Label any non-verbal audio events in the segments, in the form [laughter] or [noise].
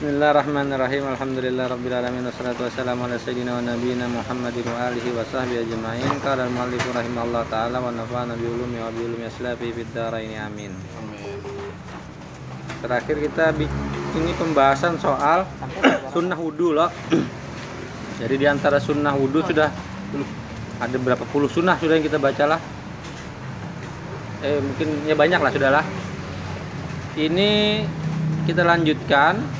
Bismillahirrahmanirrahim. Alhamdulillah rabbil alamin wassalatu wassalamu ala sayyidina wa nabiyyina Muhammadin wa alihi wa sahbihi ajma'in. Qala al-muallif rahimahullah taala wa nafa'ana bi ulumi wa bi ulumi aslafi fid dharain amin. Terakhir kita ini pembahasan soal sunnah wudhu loh. Jadi di antara sunnah wudhu sudah ada berapa puluh sunnah sudah yang kita baca lah. Eh mungkin ya banyak lah sudahlah. Ini kita lanjutkan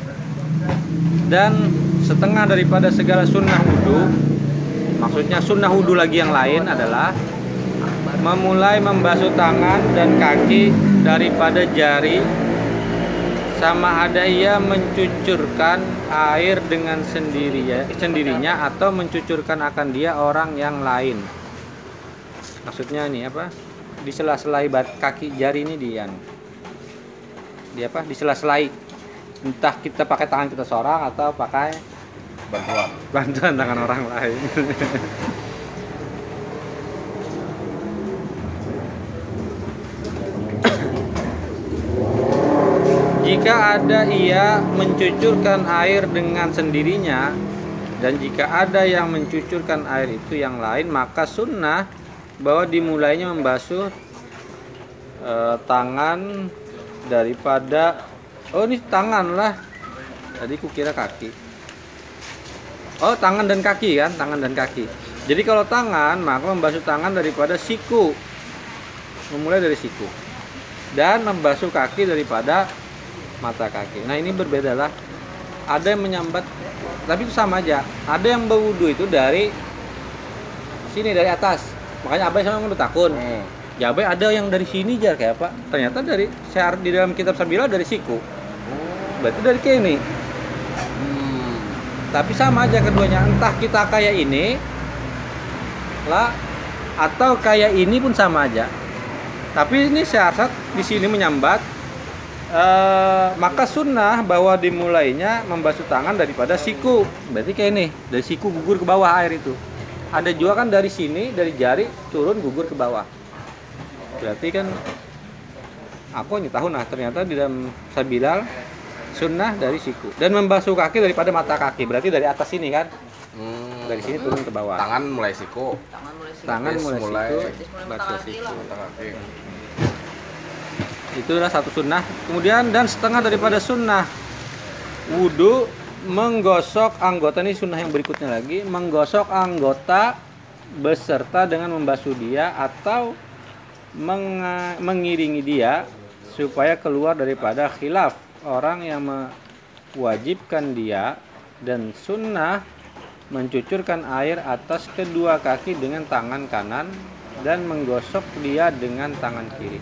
dan setengah daripada segala sunnah wudhu maksudnya sunnah wudhu lagi yang lain adalah memulai membasuh tangan dan kaki daripada jari sama ada ia mencucurkan air dengan sendiri sendirinya atau mencucurkan akan dia orang yang lain. Maksudnya ini apa? Di sela-selai bat- kaki jari ini dia di apa? Di sela-selai entah kita pakai tangan kita seorang atau pakai bantuan. bantuan tangan orang lain. Jika ada ia mencucurkan air dengan sendirinya dan jika ada yang mencucurkan air itu yang lain maka sunnah bahwa dimulainya membasuh eh, tangan daripada oh ini tangan lah. Tadi kukira kaki. Oh tangan dan kaki kan? Tangan dan kaki. Jadi kalau tangan maka membasuh tangan daripada siku. Memulai dari siku. Dan membasuh kaki daripada mata kaki. Nah ini berbeda lah. Ada yang menyambat tapi itu sama aja. Ada yang berwudu itu dari sini dari atas. Makanya abai sama udah takun. Hmm. Ya Abai ada yang dari sini jar. Kayak apa? Ternyata dari di dalam kitab Sabila dari siku. Berarti dari kini. Hmm. Tapi sama aja keduanya. Entah kita kayak ini lah atau kayak ini pun sama aja. Tapi ini syarat di sini menyambat eh, maka sunnah bahwa dimulainya membasuh tangan daripada siku. Berarti kayak ini, dari siku gugur ke bawah air itu. Ada juga kan dari sini dari jari turun gugur ke bawah. Berarti kan aku ini tahu nah ternyata di dalam sabilal sunnah dari siku. Dan membasuh kaki daripada mata kaki. Berarti dari atas sini kan? Hmm. dari sini turun ke bawah. Tangan mulai siku. Tangan mulai sini. tangan Terus mulai, mulai- siku. Siku lah. mata kaki. Itu adalah satu sunnah. Kemudian dan setengah daripada sunnah. Wudhu menggosok anggota. Ini sunnah yang berikutnya lagi. Menggosok anggota beserta dengan membasuh dia atau mengiringi dia supaya keluar daripada khilaf orang yang mewajibkan dia dan sunnah mencucurkan air atas kedua kaki dengan tangan kanan dan menggosok dia dengan tangan kiri.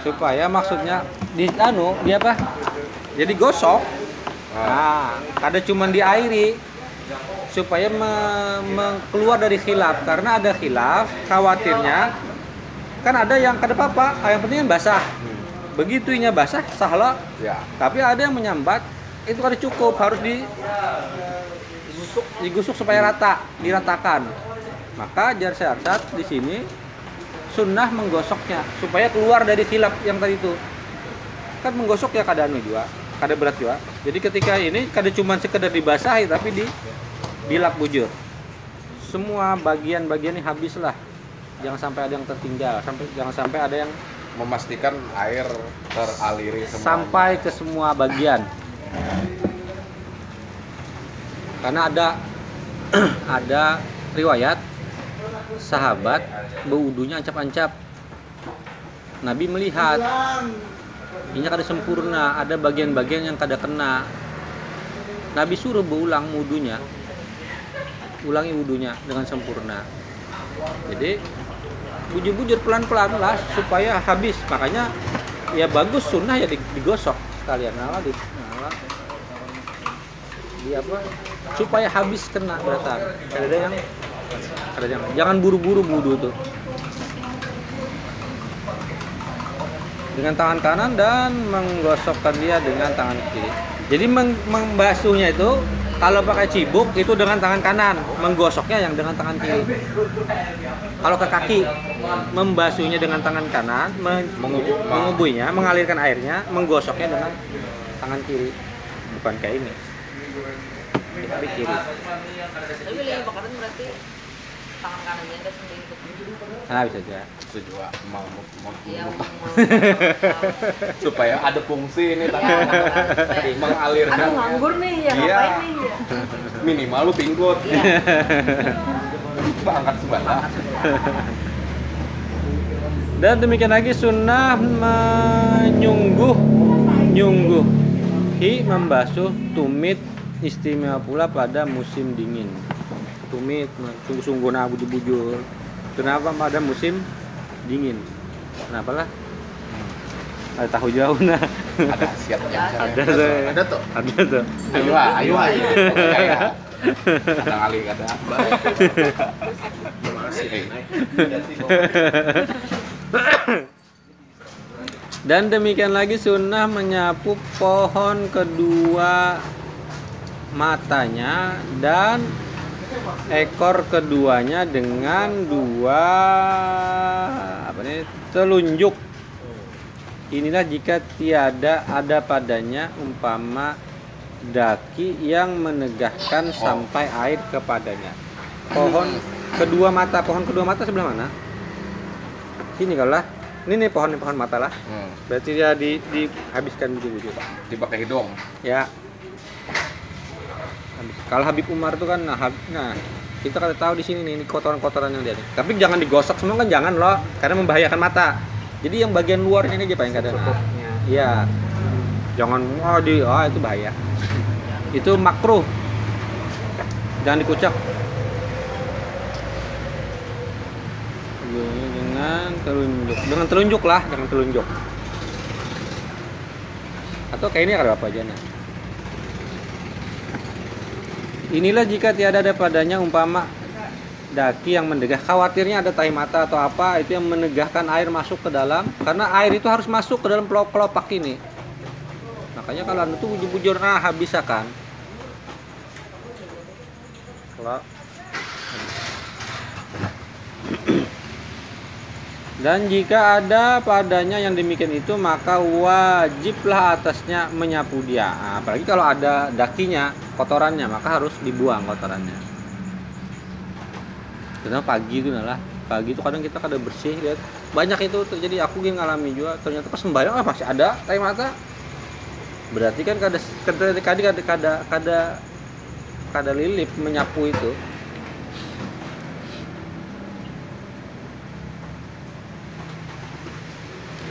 Supaya maksudnya di anu dia apa? Jadi gosok. Nah, ada cuman diairi supaya me- me- keluar dari khilaf. Karena ada khilaf khawatirnya kan ada yang kada apa-apa yang penting kan basah. Begitu inya basah sahlah ya. Tapi ada yang menyambat itu kada cukup harus di digusuk supaya rata diratakan. Maka jar syarat di sini sunnah menggosoknya supaya keluar dari khilaf yang tadi itu. Kan menggosok ya kada anu juga kada berat juga jadi ketika ini kada cuma sekedar dibasahi tapi di dilap bujur. Semua bagian-bagian ini habis lah jangan sampai ada yang tertinggal. Sampai jangan sampai ada yang memastikan air teraliri semua sampai ke semua bagian. Karena ada [clears throat] ada riwayat sahabat berwudunya ancap-ancap. Nabi melihat ini kada sempurna ada bagian-bagian yang kada kena. Nabi suruh berulang wudunya ulangi wudunya dengan sempurna. Jadi bujur-bujur pelan-pelan lah supaya habis. Makanya ya bagus sunnah ya di- digosok sekalian. Nah, di, nah, di apa? Supaya habis kena beratan ada yang? Ada yang. Jangan buru-buru wudu tuh. Dengan tangan kanan dan menggosokkan dia dengan tangan kiri. Jadi membasuhnya itu kalau pakai cibuk itu dengan tangan kanan, menggosoknya yang dengan tangan kiri. Kalau ke kaki, membasuhnya dengan tangan kanan, men- Mengubu- mengubuinya, mengalirkan airnya, menggosoknya dengan tangan kiri. Bukan kayak ini. Tapi kiri. Tapi pilih yang bakaran berarti tangan kanannya ada sendiri untuk Nah, bisa aja. Setuju mau, mau, mau, Iya, mau- [laughs] mau- supaya ada fungsi ini Iya, tangan supaya- mengalirkan Aduh nganggur nih ya Iya. ngapain nih ya. minimal lu pinggut Iya. angkat sebelah Dan demikian lagi sunnah menyungguh nyungguh hi membasuh tumit istimewa pula pada musim dingin. Tumit sungguh-sungguh nah bujur-bujur. Kenapa pada musim dingin? Kenapa lah? Ada tahu jauh nah. ada siatnya Ada tuh. Ada tuh. Ada tuh. ayo ah ayo ah Kayak ada kali ada Makasih. Eh, Dan demikian lagi sunnah menyapu pohon kedua matanya dan ekor keduanya dengan dua apa nih telunjuk. Inilah jika tiada ada padanya umpama daki yang menegahkan sampai air kepadanya. Pohon kedua mata, pohon kedua mata sebelah mana? Sini kalau lah. Ini nih pohon pohon mata lah. hmm, Berarti dia di, dihabiskan bujur-bujur. dipakai hidung Ya. Kalau Habib Umar itu kan nah, nah kita kan tahu di sini nih ini kotoran-kotoran yang dia nih. Tapi jangan digosok semua kan jangan loh karena membahayakan mata. Jadi yang bagian luar ini aja paling kadang. Cukupnya. Iya. Jangan wah di ah itu bahaya. Itu makruh. Jangan dikucak. Dengan telunjuk. Dengan telunjuk lah, dengan telunjuk. Atau kayak ini ada apa aja nah. Inilah jika tiada ada padanya umpama daki yang mendegah khawatirnya ada tai mata atau apa itu yang menegahkan air masuk ke dalam. Karena air itu harus masuk ke dalam kelopak ini. Makanya kalau anda tuh bujur-bujur nah habis kan kalau dan jika ada padanya yang demikian itu maka wajiblah atasnya menyapu dia. Nah, apalagi kalau ada dakinya kotorannya maka harus dibuang kotorannya. Karena pagi itu lah pagi itu kadang kita kadang bersih lihat. Banyak itu terjadi aku yang ngalami juga ternyata pas sembahyang ah masih ada tai mata. Berarti kan kada kada kada kada kada kada, kada lilip menyapu itu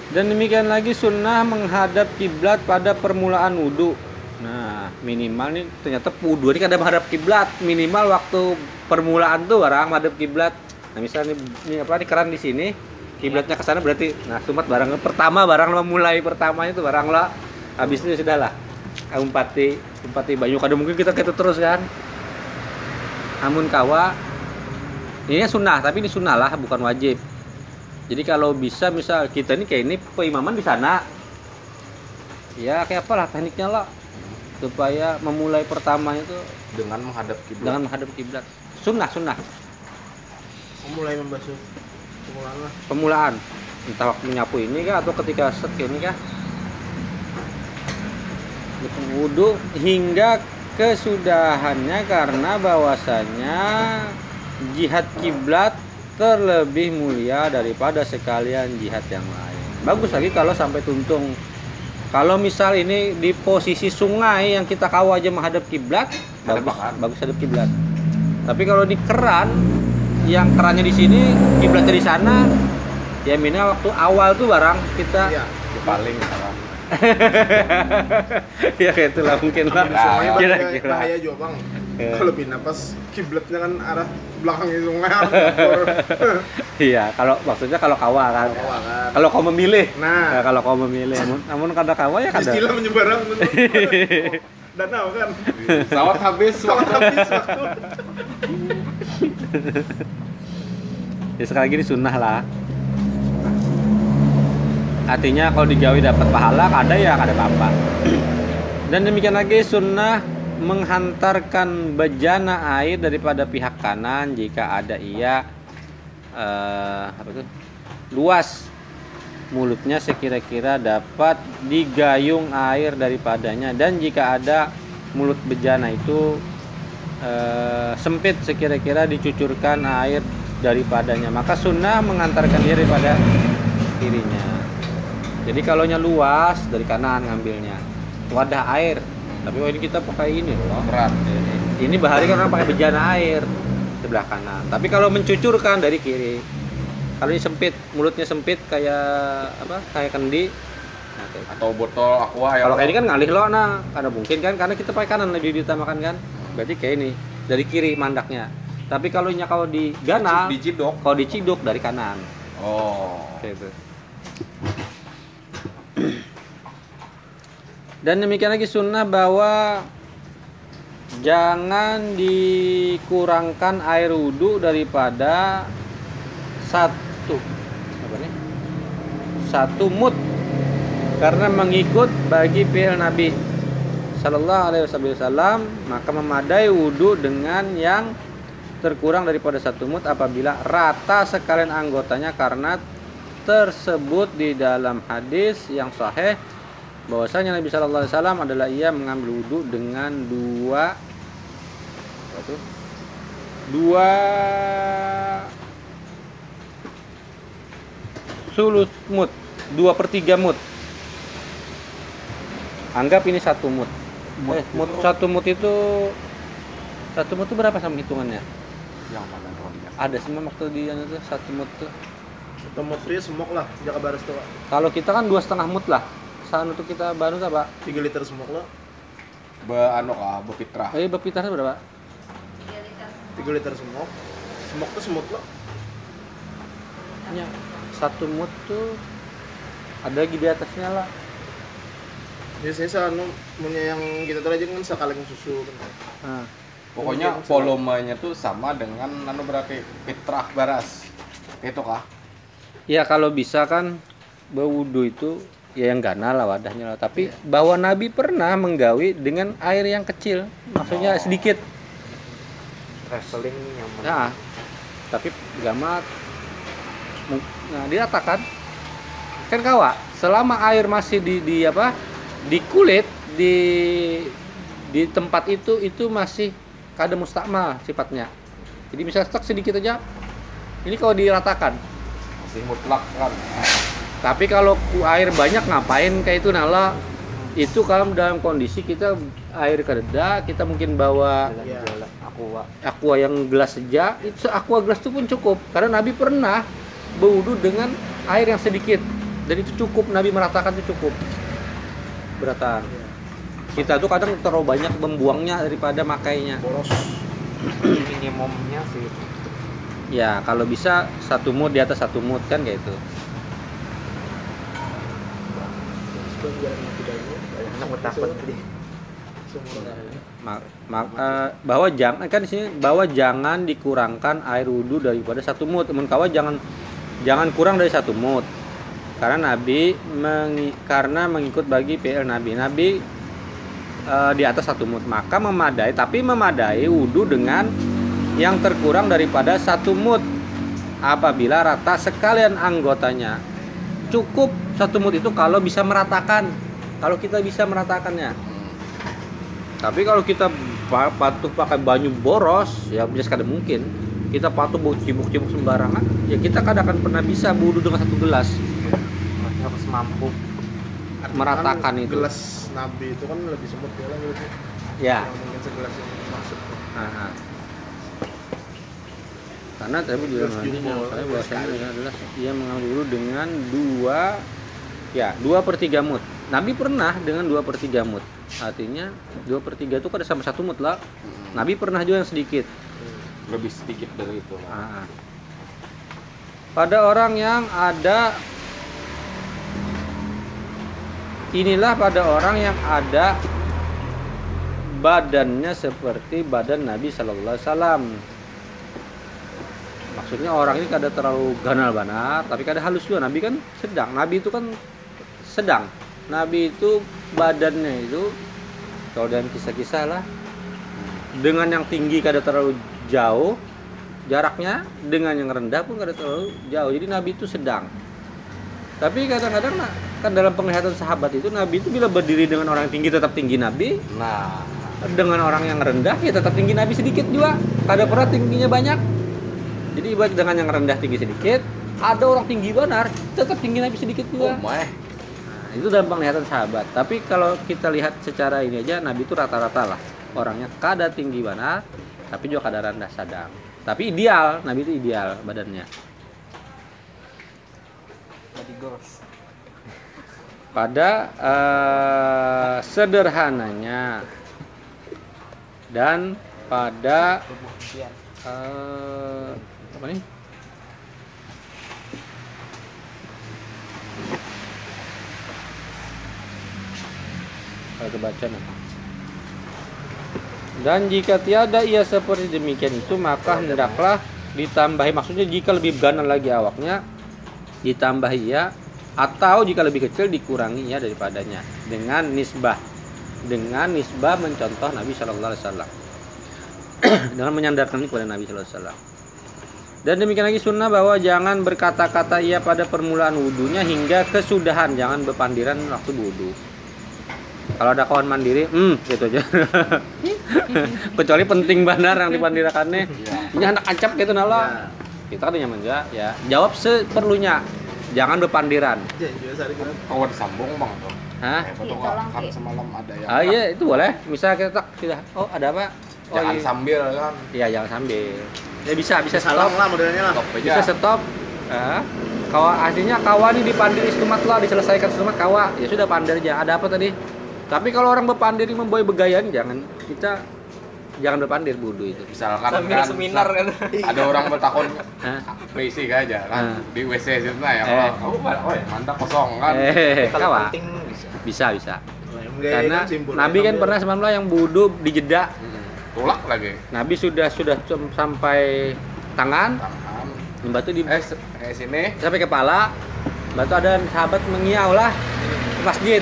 dan demikian lagi sunnah menghadap kiblat pada permulaan wudhu. Nah minimal nih ternyata wudhu ini kada menghadap kiblat. Minimal waktu permulaan tuh barang menghadap kiblat. Nah misalnya ini, apa nih keran di sini kiblatnya ke sana berarti nah sumat barang pertama barang lo mulai pertamanya tuh barang lo habis itu sudah lah. Umpati umpati banyu kada mungkin kita gitu terus kan. Amun kawa. Ini sunnah tapi ini sunnah lah bukan wajib jadi kalau bisa misal kita ini kayak ini peimaman di sana. Ya kayak apalah tekniknya lah. Supaya memulai pertama itu dengan menghadap kiblat. dengan menghadap kiblat. Sunnah sunnah. Mulai membasuh pengulangan lah. Pemulaan. Entah waktu menyapu ini kah atau ketika set ini kah. Wudhu hingga kesudahannya karena bahwasanya jihad kiblat terlebih mulia daripada sekalian jihad yang lain. Bagus lagi kalau sampai tuntung. Kalau misal ini di posisi sungai yang kita kawal aja menghadap kiblat, bagus, bagus hadap kiblat. Tapi kalau di keran yang kerannya di sini, kiblatnya di sana, ya minimal waktu awal tuh barang kita iya paling [laughs] ya kayak itulah mungkin lah. Kira-kira. bahaya juga bang Kalau pindah pas kiblatnya kan arah belakangnya sungai. [laughs] Iya, kalau maksudnya kalau kawa kan. Kan. Kalau kau memilih. nah Ya, kalau kau memilih, namun, namun kada kawa ya kada. istilah menyeberang [laughs] danau kan Sawat habis Sawat waktu. habis waktu Ya sekali lagi ini sunnah lah. Artinya kalau digawi dapat pahala, kada ya kada apa-apa. Dan demikian lagi sunnah menghantarkan bejana air daripada pihak kanan jika ada ia eh, apa itu? Luas mulutnya sekira-kira dapat digayung air daripadanya. Dan jika ada mulut bejana itu eh, sempit sekira-kira dicucurkan air daripadanya. Maka sunnah mengantarkan dia daripada kirinya. Jadi kalau luas dari kanan ngambilnya. Wadah air tapi ini kita pakai ini loh. Berat. Ini bahari kan orang pakai bejana air sebelah kanan. Tapi kalau mencucurkan dari kiri kalau ini sempit mulutnya sempit kayak apa? Kayak kendi. Nah, kayak gitu. atau botol aqua ya. Kalau kayak ini kan ngalih lo nah karena mungkin kan karena kita pakai kanan lebih diutamakan kan. Berarti kayak ini dari kiri mandaknya. Tapi kalau nya kalau di ganal diciduk. kalau diciduk dari kanan. Oh. Gitu dan demikian lagi sunnah bahwa jangan dikurangkan air wudhu daripada satu. Apa nih? Satu mut. Karena mengikut bagi fi'il Nabi. Sallallahu Alaihi Wasallam maka memadai wudhu dengan yang terkurang daripada satu mut apabila rata sekalian anggotanya karena tersebut di dalam hadis yang sahih bahwasanya Nabi Shallallahu Alaihi Wasallam adalah ia mengambil wudhu dengan dua apa tuh? dua sulut mut dua per tiga mut. Anggap ini satu mut. Eh, mut satu mut itu satu mut itu berapa sama hitungannya? Yang mana ada semua waktu di anu tuh satu mut tuh Otomotif semok lah, jaga baris tuh. kalau kita kan dua setengah mut lah sanu tuh kita baru apa 3 liter semok lah, be anu kah bepitrah eh berpitarnya berapa? 3 liter semok. Semok tuh semut lah. Ya, satu mut tuh ada lagi di atasnya lah. Biasanya sa anu punya yang kita tuh aja kan sakaleng susu kan. nah, pokoknya volumenya tuh sama dengan anu berarti fitrah baras itu kah ya kalau bisa kan berwudu itu ya yang ganal lah wadahnya lah. Tapi bahwa Nabi pernah menggawi dengan air yang kecil. Maksudnya Oh. sedikit. Traveling nyaman. Nah tapi gamat. Nah diratakan kan kawa selama air masih di di apa di kulit di di tempat itu itu masih kada mustakmal sifatnya. Jadi bisa stok sedikit aja. Ini kalau diratakan. Masih mutlak kan tapi kalau ku- air banyak ngapain kayak itu nala? Itu kalau dalam kondisi kita air kereda kita mungkin bawa Iya. Wak. aqua yang gelas saja. Itu aqua gelas itu pun cukup karena Nabi pernah berwudu dengan air yang sedikit. Dan itu cukup Nabi meratakan itu cukup. Beratan. Kita tuh kadang terlalu banyak membuangnya daripada makainya. Boros. [clears throat] minimumnya sih. Ya kalau bisa satu mood di atas satu mood kan kayak itu eh, bahwa jangan kan di sini bahwa jangan dikurangkan air wudhu daripada satu mut. Mun kawa jangan jangan kurang dari satu mut. Karena Nabi mengi- karena mengikut bagi PL Nabi. Nabi eh, di atas satu mut maka memadai tapi memadai wudhu dengan yang terkurang daripada satu mut apabila rata sekalian anggotanya cukup satu mut itu kalau bisa meratakan kalau kita bisa meratakannya tapi kalau kita pa- patuh pakai banyu boros, ya bisa sekadar mungkin. Kita patuh bau cibuk-cibuk sembarangan, ya kita kadang akan pernah bisa wudhu dengan satu gelas. harus mampu Meratakan Kan itu. Gelas nabi itu kan lebih semut ya lah gitu. Ya. Yang mungkin segelas yang masuk. Aha. Karena tadi juga saya adalah ia mengambil wudhu dengan dua ya dua per tiga mut. Nabi pernah dengan dua per tiga mut. Artinya dua per tiga itu kada sama satu mut lah. Nabi pernah juga yang sedikit. lebih sedikit dari itu Ah. lah. Pada orang yang ada inilah pada orang yang ada badannya seperti badan Nabi Shallallahu Alaihi Wasallam. Maksudnya orang ini kada terlalu ganal banar, tapi kada halus juga. Nabi kan sedang. Nabi itu kan sedang. Nabi itu badannya itu kalau dalam kisah-kisah lah dengan yang tinggi kada terlalu jauh jaraknya dengan yang rendah pun kada terlalu jauh. Jadi nabi itu sedang. Tapi kadang-kadang kan dalam penglihatan sahabat itu nabi itu bila berdiri dengan orang yang tinggi tetap tinggi nabi. Nah, dengan orang yang rendah ya tetap tinggi nabi sedikit juga. Kada pernah tingginya banyak. Jadi buat dengan yang rendah tinggi sedikit ada orang tinggi benar tetap tinggi nabi sedikit oh juga. My. Nah, itu dalam penglihatan sahabat. Tapi kalau kita lihat secara ini aja, Nabi itu rata-rata lah orangnya kada tinggi benar, tapi juga kada rendah sedang. Tapi ideal, Nabi itu ideal badannya. Pada eh, sederhananya dan pada eh, apa nih? Nih. Dan jika tiada ia seperti demikian itu maka hendaklah ditambahi. Maksudnya jika lebih ganan lagi awaknya ditambah ia atau jika lebih kecil dikurangi ia daripadanya. Dengan nisbah. Dengan nisbah mencontoh Nabi Shallallahu Alaihi Wasallam. [clears throat] Dengan menyandarkan kepada Nabi Shallallahu Alaihi Wasallam. Dan demikian lagi sunnah bahwa jangan berkata-kata ia pada permulaan wudhunya hingga kesudahan. Jangan berpandiran waktu wudhu kalau ada kawan mandiri hmm gitu aja. [laughs] Kecuali penting benar yang dipandirakannya ini anak acap gitu nala. Kita kan nyaman ya ya. Jawab seperlunya. Jangan berpandiran Ya, biasa hari kita. Oh, disambung bang. Tuh. Hah? Eh, Iya, kan semalam ada yang ah iya itu boleh. Misalnya kita tak sudah oh ada apa? Oh, jangan iya. sambil kan. Iya jangan sambil. Ya bisa bisa Salam stop. lah modelnya lah. Stop aja. bisa stop. Ah, kawa aslinya kawa ini dipandir istumat lah diselesaikan istumat kawa. Ya sudah pandir aja. Ada apa tadi tapi kalau orang berpandir membawa begayaan jangan kita jangan berpandir bodoh itu Misalkan sambil kan seminar kan. [laughs] ada orang bertakun Hah? basic aja kan Ah. di WC situ nah ya. Eh. Oh, oh, mantap kosong kan. eh Kalau kawa penting bisa. bisa bisa Karena karena Nabi kan pernah semalam yang bodoh di jeda Mm. Tulak lagi. Nabi sudah sudah sampai tangan Tangan. batu di Eh, eh sini. sampai kepala batu ada sahabat mengiau lah ke masjid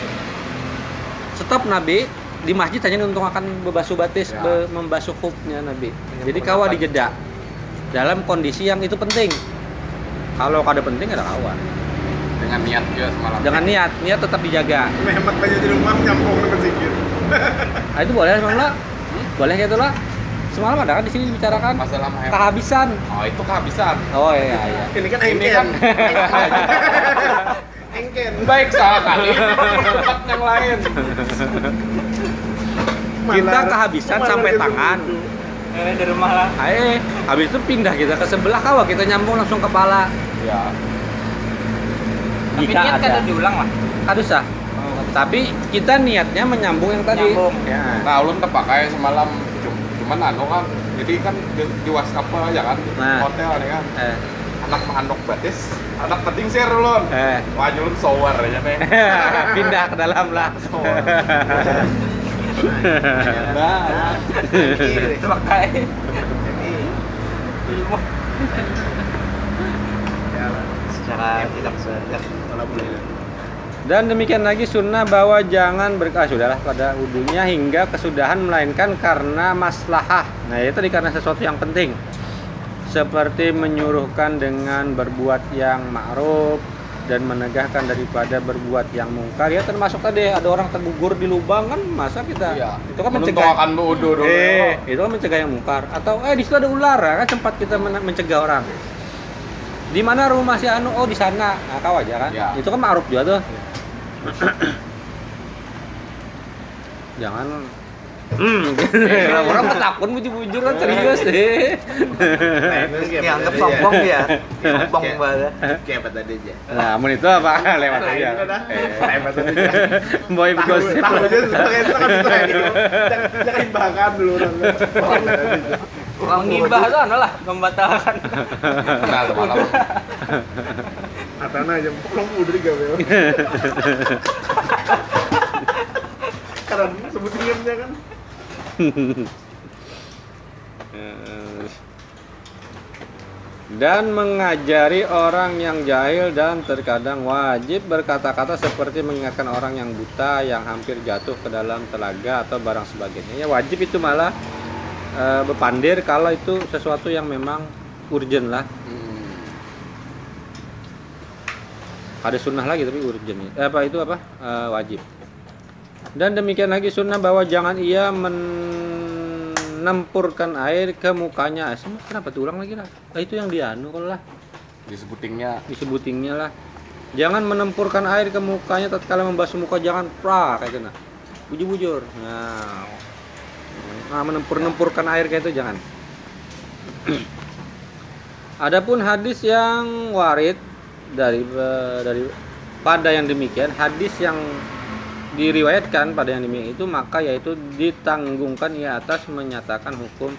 stop Nabi. Di masjid hanya untuk akan membasuh batis Ya. be- membasuh kubnya Nabi. Jadi kawa dijeda dalam kondisi yang itu penting. Kalau kada penting ada kawa. Dengan niat juga semalam. dengan niat niat tetap dijaga. Hemat aja di rumah sikit. nah, itu boleh semalam lah boleh gitu lah semalam ada kan di sini dibicarakan? Masalah kehabisan. Oh, itu kehabisan. oh iya iya. Ini kan Ini kan [laughs] engken. baik salah kali tempat yang lain. kita kehabisan malah sampai tangan Eh, di rumah lah. Ayo, habis itu pindah kita ke sebelah kawa kita nyambung langsung kepala. Ya. Tapi Jika niat ada. kada diulang lah. Kadus sah. Tapi kita niatnya menyambung yang tadi. Nyambung. Ya. Nah, ulun terpakai semalam Cum- cuman anu kan. Jadi kan di, di WhatsApp aja kan Nah. hotel nih kan. Eh, Anak mandok batis, anak penting share ulun. eh. Wah, shower aja nih. [laughs] pindah ke dalam lah. Nah, Pakai ilmu secara tidak sadar. Dan demikian lagi sunnah bahwa jangan ber ah, sudahlah pada wudhunya hingga kesudahan melainkan karena maslahah. Nah, itu tadi karena sesuatu yang penting. Seperti menyuruhkan dengan berbuat yang ma'ruf dan menegahkan daripada berbuat yang mungkar. Ya termasuk tadi ada orang tergugur di lubang kan masa kita Iya. itu kan mencegah akan dulu. Eh, itu kan mencegah yang mungkar. Atau eh di situ ada ular ya, kan sempat kita men- mencegah orang. Di mana rumah si Anu? Oh, di sana. Nah, kau aja kan. Ya. Itu kan ma'ruf juga tuh. [coughs] Jangan Hmm, orang ketakut bujur-bujur kan serius deh. Dianggap sombong ya. Sombong banget. Kayak apa tadi aja. Nah, mun itu apa? Lewat Nah, aja. itu dah. Eh, tadi aja. Boy gosip. tahu aja. Jangan imbangkan dulu orang. Mengibah tuh anu lah membatalkan. Kenal malam. Atana aja belum udah digawe. [laughs] Karena sebut diamnya kan. [laughs] dan mengajari orang yang jahil dan terkadang wajib berkata-kata seperti mengingatkan orang yang buta yang hampir jatuh ke dalam telaga atau barang sebagainya. Ya wajib itu malah eh, bepandir kalau itu sesuatu yang memang urgent lah. Hmm. ada sunnah lagi tapi urgent. Eh, apa itu apa? Eh, wajib dan demikian lagi sunnah bahwa jangan ia menempurkan air ke mukanya. Eh, kenapa tuh ulang lagi lah Ah, itu yang dianu kalau lah. Disebutingnya. Disebutingnya lah. Jangan menempurkan air ke mukanya tatkala membasuh muka jangan pra kayak gitu nah. Bujur-bujur. Nah. Nah menempur-nempurkan air kayak itu jangan. [clears throat] Adapun hadis yang warid dari eh, dari pada yang demikian hadis yang diriwayatkan pada yang demikian itu maka yaitu ditanggungkan ia atas menyatakan hukum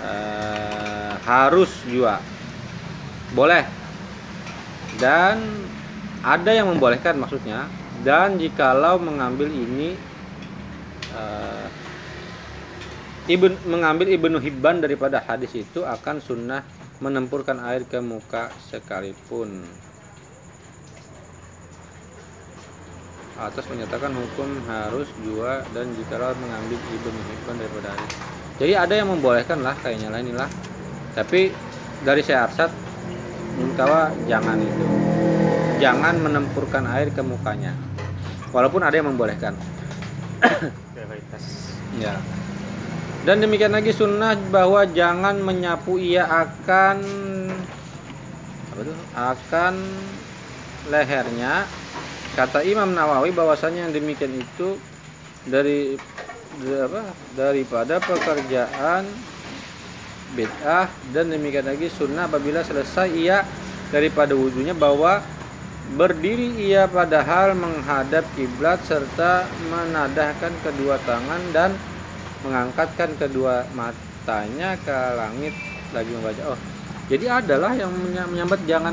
eh, harus jua. Boleh. Dan ada yang membolehkan maksudnya. Dan jikalau mengambil ini eh, Ibn, mengambil Ibnu Hibban daripada hadis itu akan sunnah menempurkan air ke muka sekalipun atas menyatakan hukum harus jua dan jikalau mengambil Ibnu Hibban daripada hadis jadi ada yang membolehkan lah kayaknya lah inilah. Tapi dari saya arsat mintawa jangan itu. Jangan menempurkan air ke mukanya. Walaupun ada yang membolehkan. [coughs] Ya. Dan demikian lagi sunnah bahwa jangan menyapu ia akan apa itu? Akan lehernya kata Imam Nawawi bahwasanya yang demikian itu dari apa? Daripada pekerjaan bid'ah dan demikian lagi sunnah apabila selesai ia daripada wudhunya bahwa berdiri ia padahal menghadap kiblat serta menadahkan kedua tangan dan mengangkatkan kedua matanya ke langit lagi membaca. Oh jadi adalah yang menya- menyambat jangan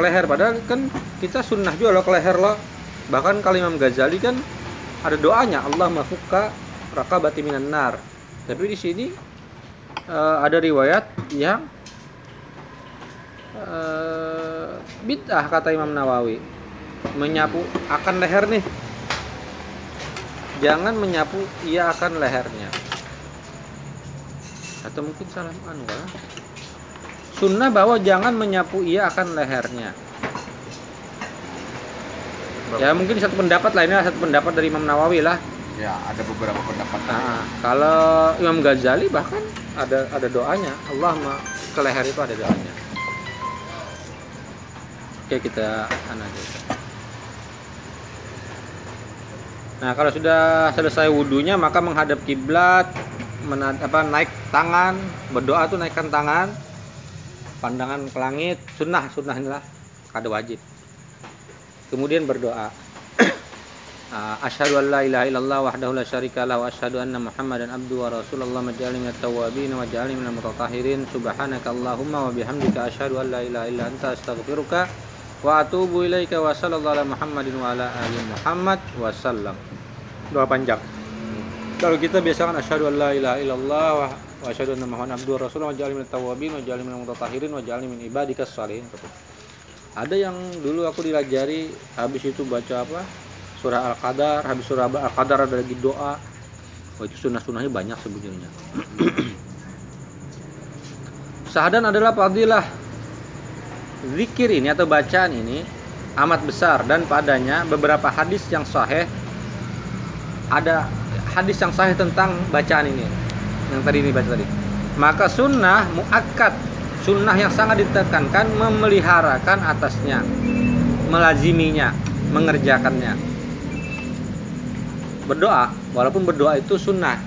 ke leher. Padahal kan kita sunnah juga loh ke leher loh. Bahkan kalau Imam Ghazali kan ada doanya Allah mafukka rakabati minan nar. Tapi di sini eh, ada riwayat yang eh, bid'ah kata Imam Nawawi. Menyapu akan leher nih. Jangan menyapu ia akan lehernya. Atau mungkin salah anu kah? Sunnah bahwa jangan menyapu ia akan lehernya. Ya mungkin satu pendapat lainnya satu pendapat dari Imam Nawawi lah. Ya ada beberapa pendapat Nah, kalau Imam Ghazali bahkan ada ada doanya. Allah ma ke leher itu ada doanya. Oke kita aja. nah kalau sudah selesai wudhunya maka menghadap kiblat apa naik tangan berdoa tuh naikkan tangan pandangan ke langit sunnah sunnah inilah kada wajib kemudian berdoa [clears throat] Ah, Asyhadu an la ilaha illallah wahdahu la syarika lah wa asyhadu anna Muhammadan abdu wa rasulullah maj'alni minat tawwabin wa ja'alni minal mutatahhirin subhanaka allahumma wa bihamdika asyhadu an la ilaha illa anta astaghfiruka wa atubu ilaika wa sallallahu ala Muhammadin wa ala ali Muhammad wa sallam. Doa panjang. Kalau kita biasa kan asyhadu an la ilaha illallah wa asyhadu anna Muhammadan abdu wa rasulullah wa ja'alni minat tawwabin wa minal mutatahhirin min ibadikas shalihin. Ada yang dulu aku dilajari habis itu baca apa? surah Al-Qadar, habis surah Al-Qadar ada lagi doa. Oh, itu sunnah-sunnahnya banyak sebenarnya. [clears throat] Sahadan adalah fadilah zikir ini atau bacaan ini amat besar dan padanya beberapa hadis yang sahih ada hadis yang sahih tentang bacaan ini yang tadi ini baca tadi. Maka sunnah muakkad sunnah yang sangat ditekankan memeliharakan atasnya melaziminya mengerjakannya. Berdoa walaupun berdoa itu sunnah.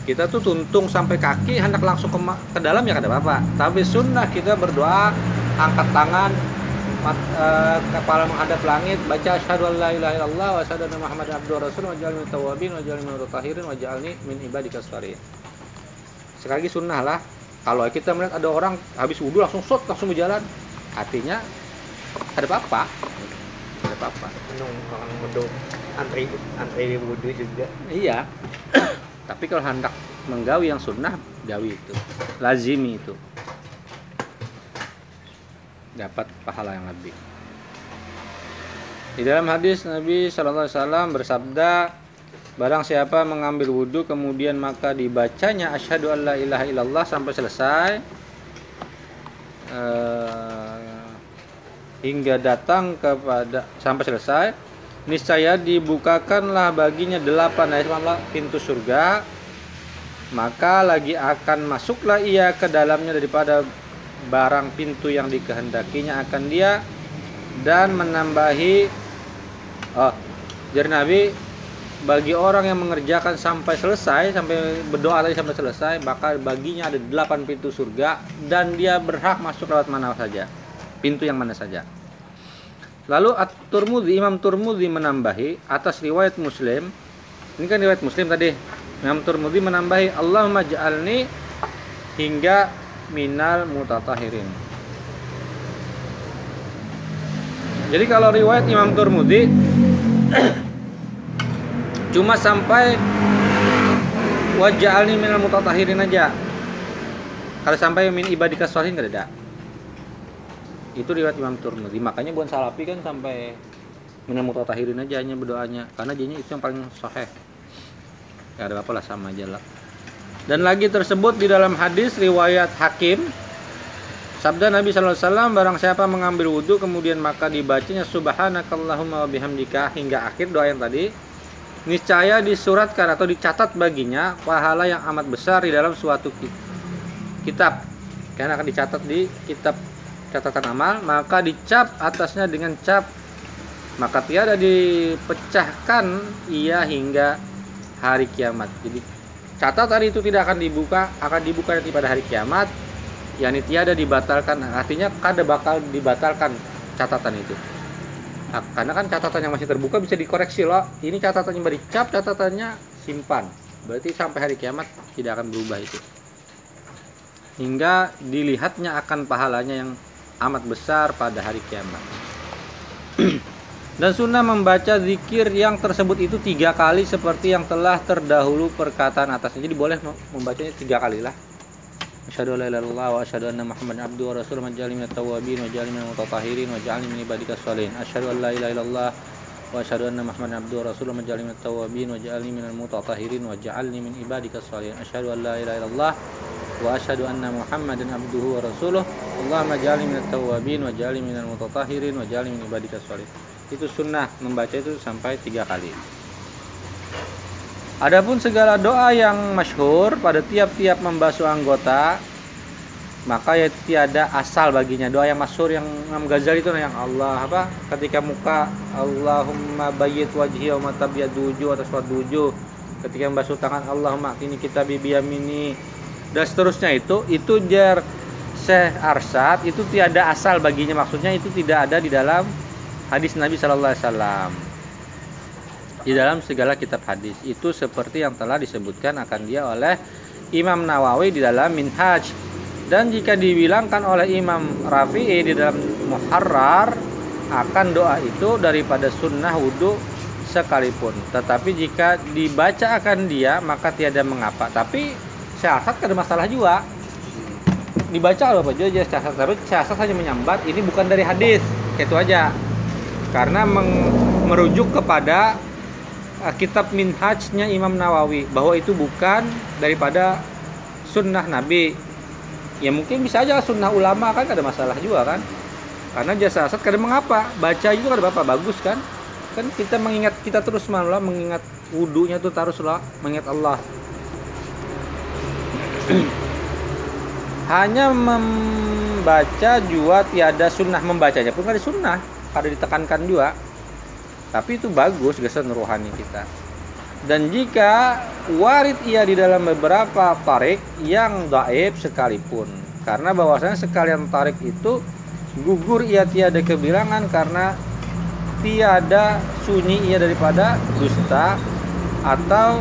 Kita tuh tuntung sampai kaki hendak langsung ke, ke dalam ya kada apa tapi sunnah kita berdoa angkat tangan mat- eh, kepala menghadap langit baca asyhadu an la ilaha illallah wa asyhadu anna wa rasul wa ja'alni tawwabin wa ja'alni mutatahhirin wa min ibadikas shalihin sekali lagi sunnah lah kalau kita melihat ada orang habis wudhu langsung shot langsung berjalan artinya ada apa-apa ada apa-apa orang mendung antri antri wudhu juga. Iya. [coughs] Tapi kalau hendak menggawi yang sunnah, gawi itu. Lazimi itu. Dapat pahala yang lebih. Di dalam hadis Nabi Shallallahu Alaihi Wasallam bersabda, Barang siapa mengambil wudhu kemudian maka dibacanya asyhadu alla ilaha illallah sampai selesai eh, hingga datang kepada sampai selesai niscaya dibukakanlah baginya delapan ayat pintu surga maka lagi akan masuklah ia ke dalamnya daripada barang pintu yang dikehendakinya akan dia dan menambahi oh jadi Nabi bagi orang yang mengerjakan sampai selesai sampai berdoa tadi sampai selesai maka baginya ada delapan pintu surga dan dia berhak masuk lewat mana saja. Pintu yang mana saja. Lalu At-Turmudi Imam Turmudi menambahi atas riwayat Muslim. Ini kan riwayat Muslim tadi. Imam Turmudi menambahi Allahumma ja'alni hingga minal mutatahirin. Jadi kalau riwayat Imam Turmudi [clears throat] cuma sampai waj'alni minal mutatahirin aja. Kalau sampai min ibadika sholihin nggak ada. Itu riwayat Imam Turmudi makanya bukan salafi kan sampai minal mutatahirin aja hanya berdoanya. Karena jadinya itu yang paling sahih. Ya ada apa lah sama aja lah. Dan lagi tersebut di dalam hadis riwayat Hakim. Sabda Nabi Wasallam barang siapa mengambil wudhu kemudian maka dibacanya Subhanakallahumma wa bihamdika hingga akhir doa yang tadi niscaya disuratkan atau dicatat baginya pahala yang amat besar di dalam suatu kitab. Karena akan dicatat di kitab catatan amal maka dicap atasnya dengan cap. Maka tiada dipecahkan ia hingga hari kiamat. Jadi catatan itu tidak akan dibuka akan dibuka nanti pada hari kiamat. Yakni tiada dibatalkan. Artinya kada bakal dibatalkan catatan itu karena kan catatan yang masih terbuka bisa dikoreksi loh. Ini catatan yang dicap catatannya simpan. Berarti sampai hari kiamat tidak akan berubah itu. Hingga dilihatnya akan pahalanya yang amat besar pada hari kiamat. [clears throat] Dan sunnah membaca zikir yang tersebut itu tiga kali seperti yang telah terdahulu perkataan atasnya. Jadi boleh membacanya tiga kali lah Asyhadu an la ilaha illallah wa asyhadu anna Muhammadan abduhu wa rasuluhu maj'alni minat tawwabin wa ja'alni minal mutatahhirin min ibadikas sholihin. Asyhadu an la ilaha illallah wa asyhadu anna Muhammadan abduhu wa rasuluhu maj'alni minat tawwabin wa ja'alni minal mutatahhirin wa ja'alni min ibadikas sholihin. Asyhadu an la ilaha illallah wa asyhadu anna Muhammadan abduhu wa rasuluhu Allahumma ja'alni minat tawwabin wa ja'alni minal mutatahhirin wa ja'alni min ibadikas sholihin. Itu sunnah membaca itu sampai tiga kali. Adapun segala doa yang masyhur pada tiap-tiap membasuh anggota maka ya tiada asal baginya. Doa yang masyhur yang Imam Ghazali itu yang Allah apa ketika muka Allahumma bayyit wajhi wa matabyadu wujuh atau suatu wujuh ketika membasuh tangan Allahumma ini kita bibiyamini dan seterusnya itu itu jar Syekh Arsad itu tiada asal baginya. Maksudnya itu tidak ada di dalam hadis Nabi Shallallahu Alaihi Wasallam di dalam segala kitab hadis. Itu seperti yang telah disebutkan akan dia oleh Imam Nawawi di dalam Minhaj. Dan jika dibilangkan oleh Imam Rafi'i di dalam Muharrar akan doa itu daripada sunnah wudhu sekalipun. Tetapi jika dibaca akan dia maka tiada mengapa. Tapi syarat ada masalah juga. Dibaca apa aja syarat tapi syarat hanya menyambat ini bukan dari hadis. Itu aja. Karena merujuk kepada kitab Minhajnya Imam Nawawi bahwa itu bukan daripada sunnah Nabi. Ya mungkin bisa aja sunnah ulama kan ada masalah juga kan? Karena jasa asat kadang mengapa? Baca itu ada apa bagus kan? Kan kita mengingat kita terus malah mengingat wudhunya tuh teruslah mengingat Allah. Hanya membaca juga tiada sunnah membacanya pun ada sunnah. Ada ditekankan juga tapi itu bagus gesan rohani kita. Dan jika warid ia di dalam beberapa tarik yang daib sekalipun. Karena bahwasanya sekalian tarik itu gugur ia tiada kebilangan karena tiada sunyi ia daripada dusta atau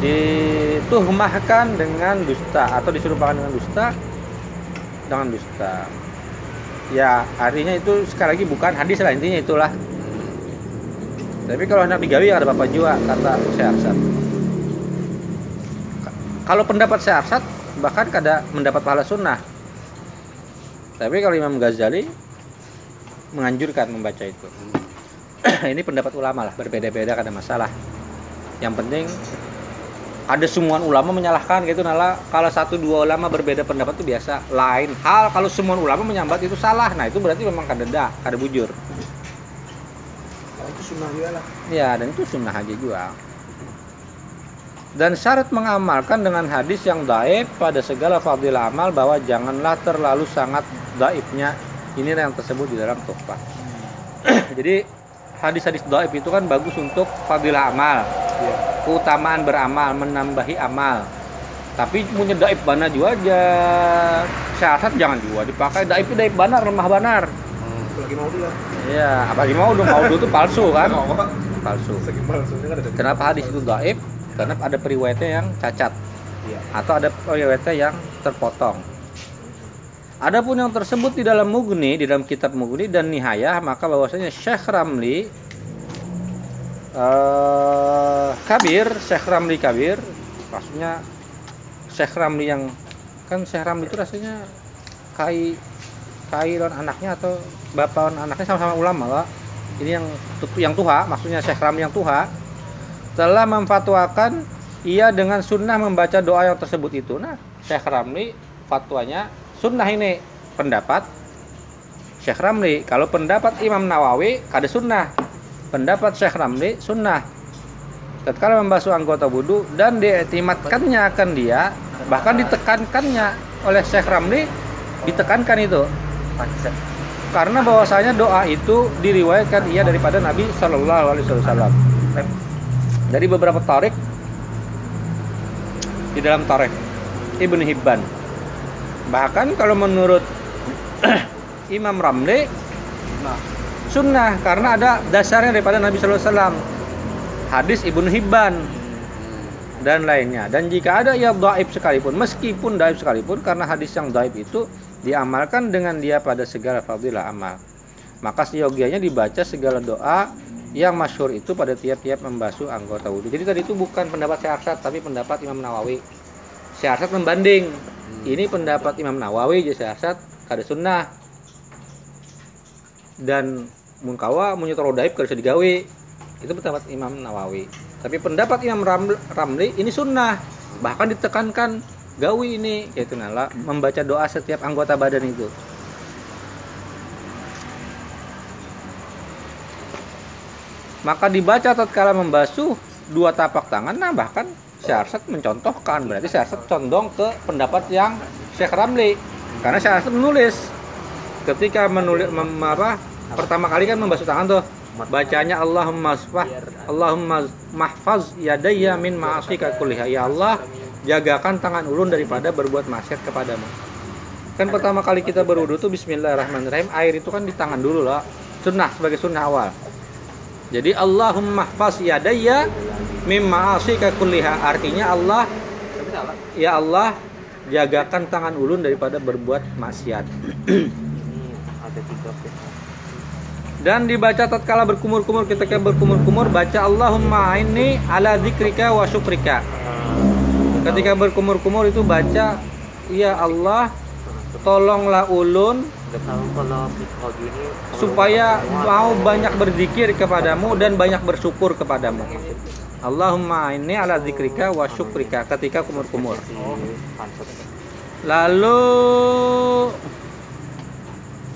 dituhmahkan dengan dusta atau diserupakan dengan dusta dengan dusta. Ya artinya itu sekali lagi bukan hadis lah intinya itulah tapi kalau hendak digawi ada bapak juga kata saya Arsad kalau pendapat saya Arsad bahkan kada mendapat pahala sunnah. Tapi kalau Imam Ghazali menganjurkan membaca itu. [clears throat] Ini pendapat ulama lah berbeda-beda kada masalah. Yang penting ada semua ulama menyalahkan gitu nala. Kalau satu dua ulama berbeda pendapat itu biasa. Lain hal kalau semua ulama menyambat itu salah. Nah itu berarti memang kada dah kada bujur itu sunnah juga lah. ya dan itu sunnah aja juga dan syarat mengamalkan dengan hadis yang daif pada segala fadilah amal bahwa janganlah terlalu sangat daifnya. Ini yang tersebut di dalam tuhfah [clears throat] jadi hadis-hadis daif itu kan bagus untuk fadilah amal. Iya. keutamaan beramal menambahi amal. Tapi punya daib bana juga aja. Syarat jangan juga dipakai. Daib itu daib banar lemah banar. Lagi mau lah. Iya, apalagi mau dong mau itu palsu kan? Palsu. Kan kenapa hadis itu daib karena ada periwayatnya yang cacat. Iya. atau ada periwayatnya yang terpotong. Adapun yang tersebut di dalam Mughni, di dalam kitab Mughni dan Nihayah, maka bahwasanya Syekh Ramli eh, Kabir, Syekh Ramli Kabir, maksudnya Syekh Ramli yang kan Syekh Ramli itu rasanya kai kai dan anaknya atau bapak dan anaknya sama-sama ulama lah. Ini yang yang tuha, maksudnya Syekh Ramli yang tuha telah memfatwakan ia dengan sunnah membaca doa yang tersebut itu. Nah, Syekh Ramli fatwanya sunnah ini pendapat Syekh Ramli. Kalau pendapat Imam Nawawi kada sunnah. Pendapat Syekh Ramli sunnah. Tatkala membasuh anggota wudhu dan diiktimatkannya akan dia, bahkan ditekankannya oleh Syekh Ramli, ditekankan itu. Karena bahwasanya doa itu diriwayatkan ia daripada Nabi Shallallahu Alaihi Wasallam. Dari beberapa tarik di dalam tarik Ibnu Hibban. Bahkan kalau menurut [clears throat] Imam Ramli sunnah karena ada dasarnya daripada Nabi Shallallahu Alaihi Wasallam. Hadis Ibnu Hibban dan lainnya. Dan jika ada yang daib sekalipun, meskipun daib sekalipun, karena hadis yang daib itu diamalkan dengan dia pada segala fadilah amal. Maka seyogianya dibaca segala doa yang masyhur itu pada tiap-tiap membasuh anggota wudhu. Jadi tadi itu bukan pendapat Syekh tapi pendapat Imam Nawawi. Syekh membanding. Ini pendapat Imam Nawawi jadi Syekh kada sunnah. Dan mun kawa mun nyetoro daib kada bisa digawe. Itu pendapat Imam Nawawi. Tapi pendapat Imam Ram- Ramli ini sunnah. Bahkan ditekankan gawi ini yaitu nala membaca doa setiap anggota badan itu. Maka dibaca tatkala membasuh dua tapak tangan nah bahkan Syarsat mencontohkan berarti Syarsat condong ke pendapat yang Syekh Ramli. Karena Syarsat menulis. Ketika menulis mem, apa, pertama kali kan membasuh tangan tuh. Bacanya Allahumma sfah Allahumma mahfaz yadayya min ma'asika kulliha. Ya Allah jagakan tangan ulun daripada berbuat maksiat kepadamu. Kan pertama kali kita berwudu tuh Bismillahirrahmanirrahim air itu kan di tangan dulu lah sunnah sebagai sunnah awal. Jadi Allahumma mahfaz yadayya min ma'asika kulliha. Artinya Allah ya Allah jagakan tangan ulun daripada berbuat maksiat. Dan dibaca tatkala berkumur-kumur ketika berkumur-kumur baca Allahumma ini ala dzikrika wa syukrika ketika berkumur-kumur itu baca ya Allah tolonglah ulun supaya mau banyak berzikir kepadamu dan banyak bersyukur kepadamu. Allahumma ini ala dzikrika wa syukrika ketika kumur-kumur. Lalu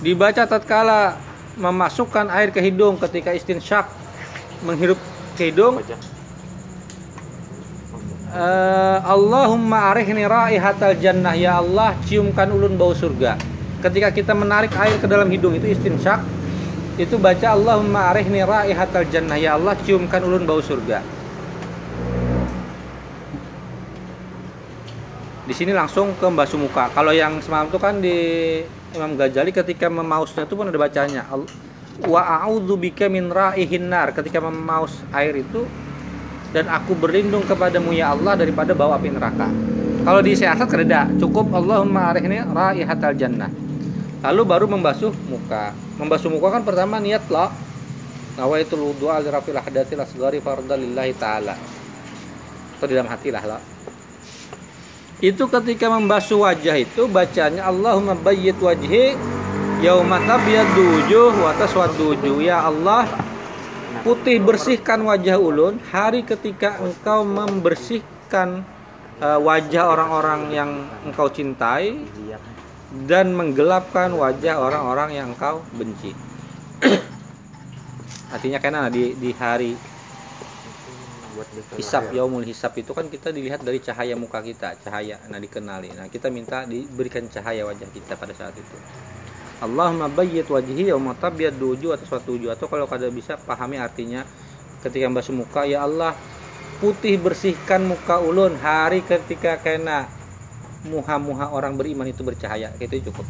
dibaca tatkala memasukkan air ke hidung ketika istinsyak menghirup ke hidung Eh, Allahumma arihni raihatal jannah. Ya Allah ciumkan ulun bau surga. Ketika kita menarik air ke dalam hidung itu istinsyak itu baca Allahumma arihni raihatal jannah. Ya Allah ciumkan ulun bau surga. Di sini langsung ke membasuh muka kalau yang semalam itu kan di Imam Ghazali ketika memausnya itu pun ada bacanya. Wa a'udzu bika min raihin nar. Ketika memaus air itu dan aku berlindung kepadamu ya Allah daripada bau api neraka. Kalau di siasat kereda cukup Allahumma arihni raihatal jannah. Lalu baru membasuh muka. Membasuh muka kan pertama niat lo. Nawaitul wudu al rafil hadatsil asghari fardhan lillahi taala. Atau di dalam hati lah lo. Itu ketika membasuh wajah itu bacanya Allahumma bayyit wajhi yauma tabyaddu wujuh wa taswaddu wujuh. Ya Allah, putih bersihkan wajah ulun hari ketika engkau membersihkan eh, wajah orang-orang yang engkau cintai dan menggelapkan wajah orang-orang yang engkau benci. [clears throat] Artinya karena di di hari hisap yaumul hisap itu kan kita dilihat dari cahaya muka kita, cahaya nah dikenali. Nah, kita minta diberikan cahaya wajah kita pada saat itu. Allahumma bayyit wajhi yauma tabyad wujuh atau suatu wujuh atau kalau kada bisa pahami artinya ketika membasuh muka ya Allah putih bersihkan muka ulun hari ketika kena. Muha-muha orang beriman itu bercahaya. Itu cukup.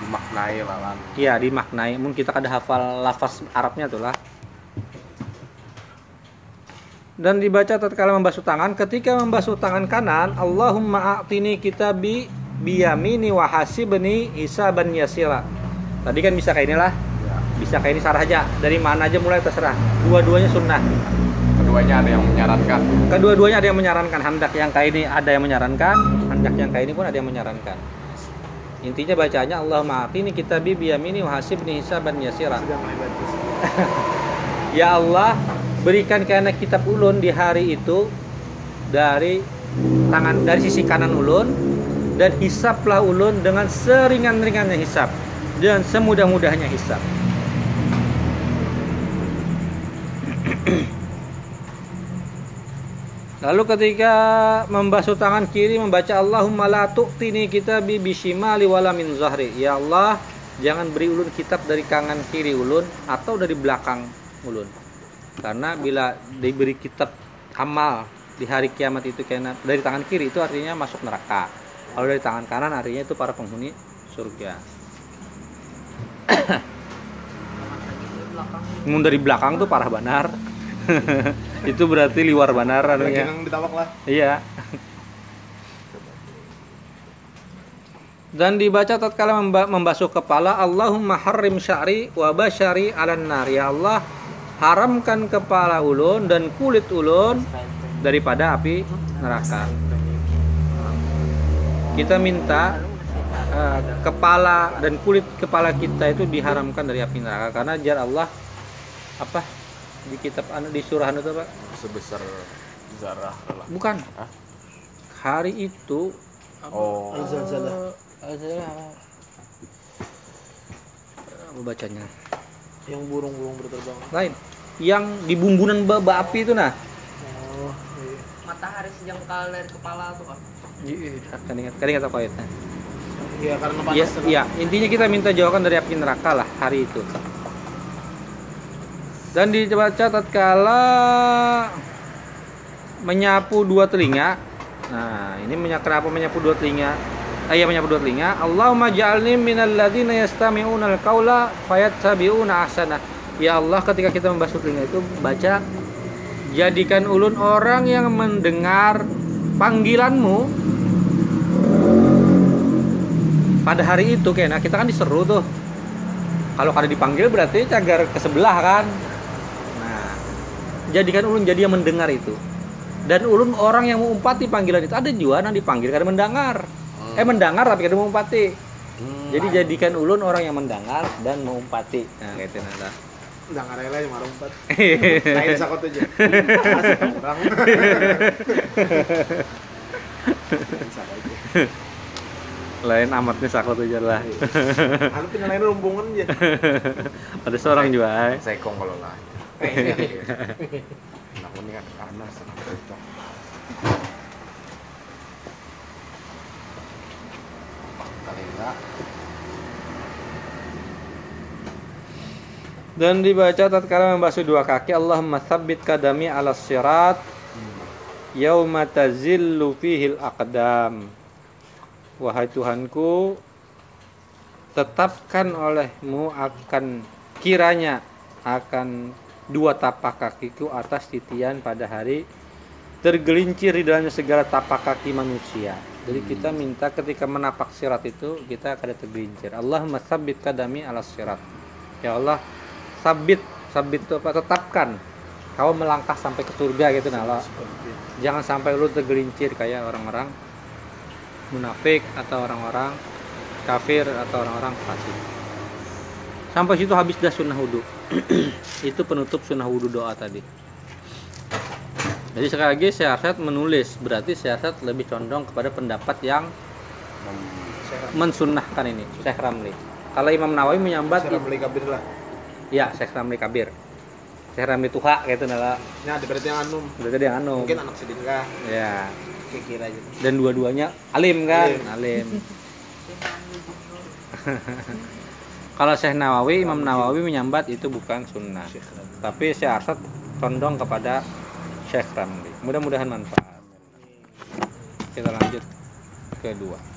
Dimaknai lah lan Iya dimaknai. Mungkin kita kada hafal lafaz Arabnya tuh lah. Dan dibaca tatkala membasuh tangan. Ketika membasuh tangan kanan, Allahumma a'tini kitabi biyamini wa hasibni hisaban yasira. Tadi kan bisa kayak inilah. ya. Bisa kayak ini sarah aja. Dari mana aja mulai terserah. Dua-duanya sunnah. keduanya ada yang menyarankan Kedua-duanya ada yang menyarankan. Hendak yang kayak ini ada yang menyarankan. Hendak yang kayak ini pun ada yang menyarankan. Intinya bacanya Allahumma a'tini kitabi biyamini wa hasibni hisaban yasira. [laughs] Ya Allah, berikan karena kitab ulun di hari itu dari tangan dari sisi kanan ulun dan hisaplah ulun dengan seringan-ringannya hisap dan semudah-mudahnya hisap. [clears throat] Lalu ketika membasuh tangan kiri membaca Allahumma la tu'tini kitabi bishimali wala min zahri. Ya Allah, jangan beri ulun kitab dari kanan kiri ulun atau dari belakang ulun. Karena bila diberi kitab amal di hari kiamat itu kena dari tangan kiri itu artinya masuk neraka. Kalau dari tangan kanan artinya itu para penghuni surga. Di belakang Mun dari belakang tuh parah banar. [laughs] itu berarti liwar banar lah. Iya. Dan dibaca tatkala memba- membasuh kepala Allahumma harrim sya'ri wa basyari 'alan nar. Ya Allah, haramkan kepala ulun dan kulit ulun daripada api neraka. Kita minta eh, kepala dan kulit kepala kita itu diharamkan dari api neraka karena jar Allah apa di kitab anu di surah anu itu apa? sebesar zarah lah Bukan. Hah? Hari itu oh Al-Zalzalah. Azzalah. Apa bacanya? Yang burung-burung berterbang. Lain. Yang di bumbunan baba api itu nah. Oh, iya. matahari sejengkal dari kepala tuh kan. Kan ingat, kan ingat apa ayatnya? Iya, karena panas. Iya, iya. Intinya kita minta jauhkan dari api neraka lah hari itu. Dan dibaca tatkala menyapu dua telinga. Nah, ini menya- kenapa menyapu dua telinga? Iya menyapu dua telinga. Allahumma ja'alni minal ladzina yastami'una al-qaula fayattabi'una ahsana. Ya Allah, ketika kita membasuh telinga itu baca jadikan ulun orang yang mendengar panggilanmu. Pada hari itu kayaknya kita kan diseru tuh. Kalau kada dipanggil berarti cagar ke sebelah kan? Nah jadikan ulun jadi yang mendengar itu. Dan ulun orang yang mengumpati panggilan itu ada juga yang dipanggil kada mendengar eh mendengar tapi kada mengumpati Hmm. jadi jadikan ulun orang yang mendengar dan mengumpati nah kayak itu nada Udah nggak rela yang marah empat. [laughs] Lain sakot aja. Asik orang. Lain lain amatnya sakot aja lah Anu penilaian rombongan aja. [laughs] ada seorang juga eh. sekong kalau lah nah ini kan panas cocok Dan dibaca tatkala membasuh dua kaki Allahumma tsabbit kadami ala sirat yauma tazillu fihil aqdam. Wahai Tuhanku, tetapkan olehmu akan kiranya akan dua tapak kakiku atas titian pada hari tergelincir di dalamnya segala tapak kaki manusia. Jadi kita minta ketika menapak sirat itu kita akan tergelincir. Allahumma tsabbit kadami ala sirat. Ya Allah, sabit sabit itu apa tetapkan kau melangkah sampai ke surga gitu nah Allah. jangan sampai lu tergelincir kayak orang-orang munafik atau orang-orang kafir atau orang-orang fasik sampai situ habis dah sunnah wudhu [clears throat] itu penutup sunnah wudhu doa tadi jadi sekali lagi Syekh menulis. Berarti Syekh lebih condong kepada pendapat yang mensunnahkan ini Syekh Ramli. Kalau Imam Nawawi menyambat Cara beli kabir lah. ya Syekh Ramli Kabir. Syekh Ramli Tuha gitu nala Ini ada berarti yang anum. berarti dia anu Mungkin anak sedingkah. ya. Kira aja. dan dua-duanya alim kan? Alim. alim. [laughs] Kalau Syekh Nawawi Imam Nawawi menyambat itu bukan sunnah. Tapi Syekh Arsyad condong kepada Syekh Ramli. Mudah-mudahan manfaat. Kita lanjut kedua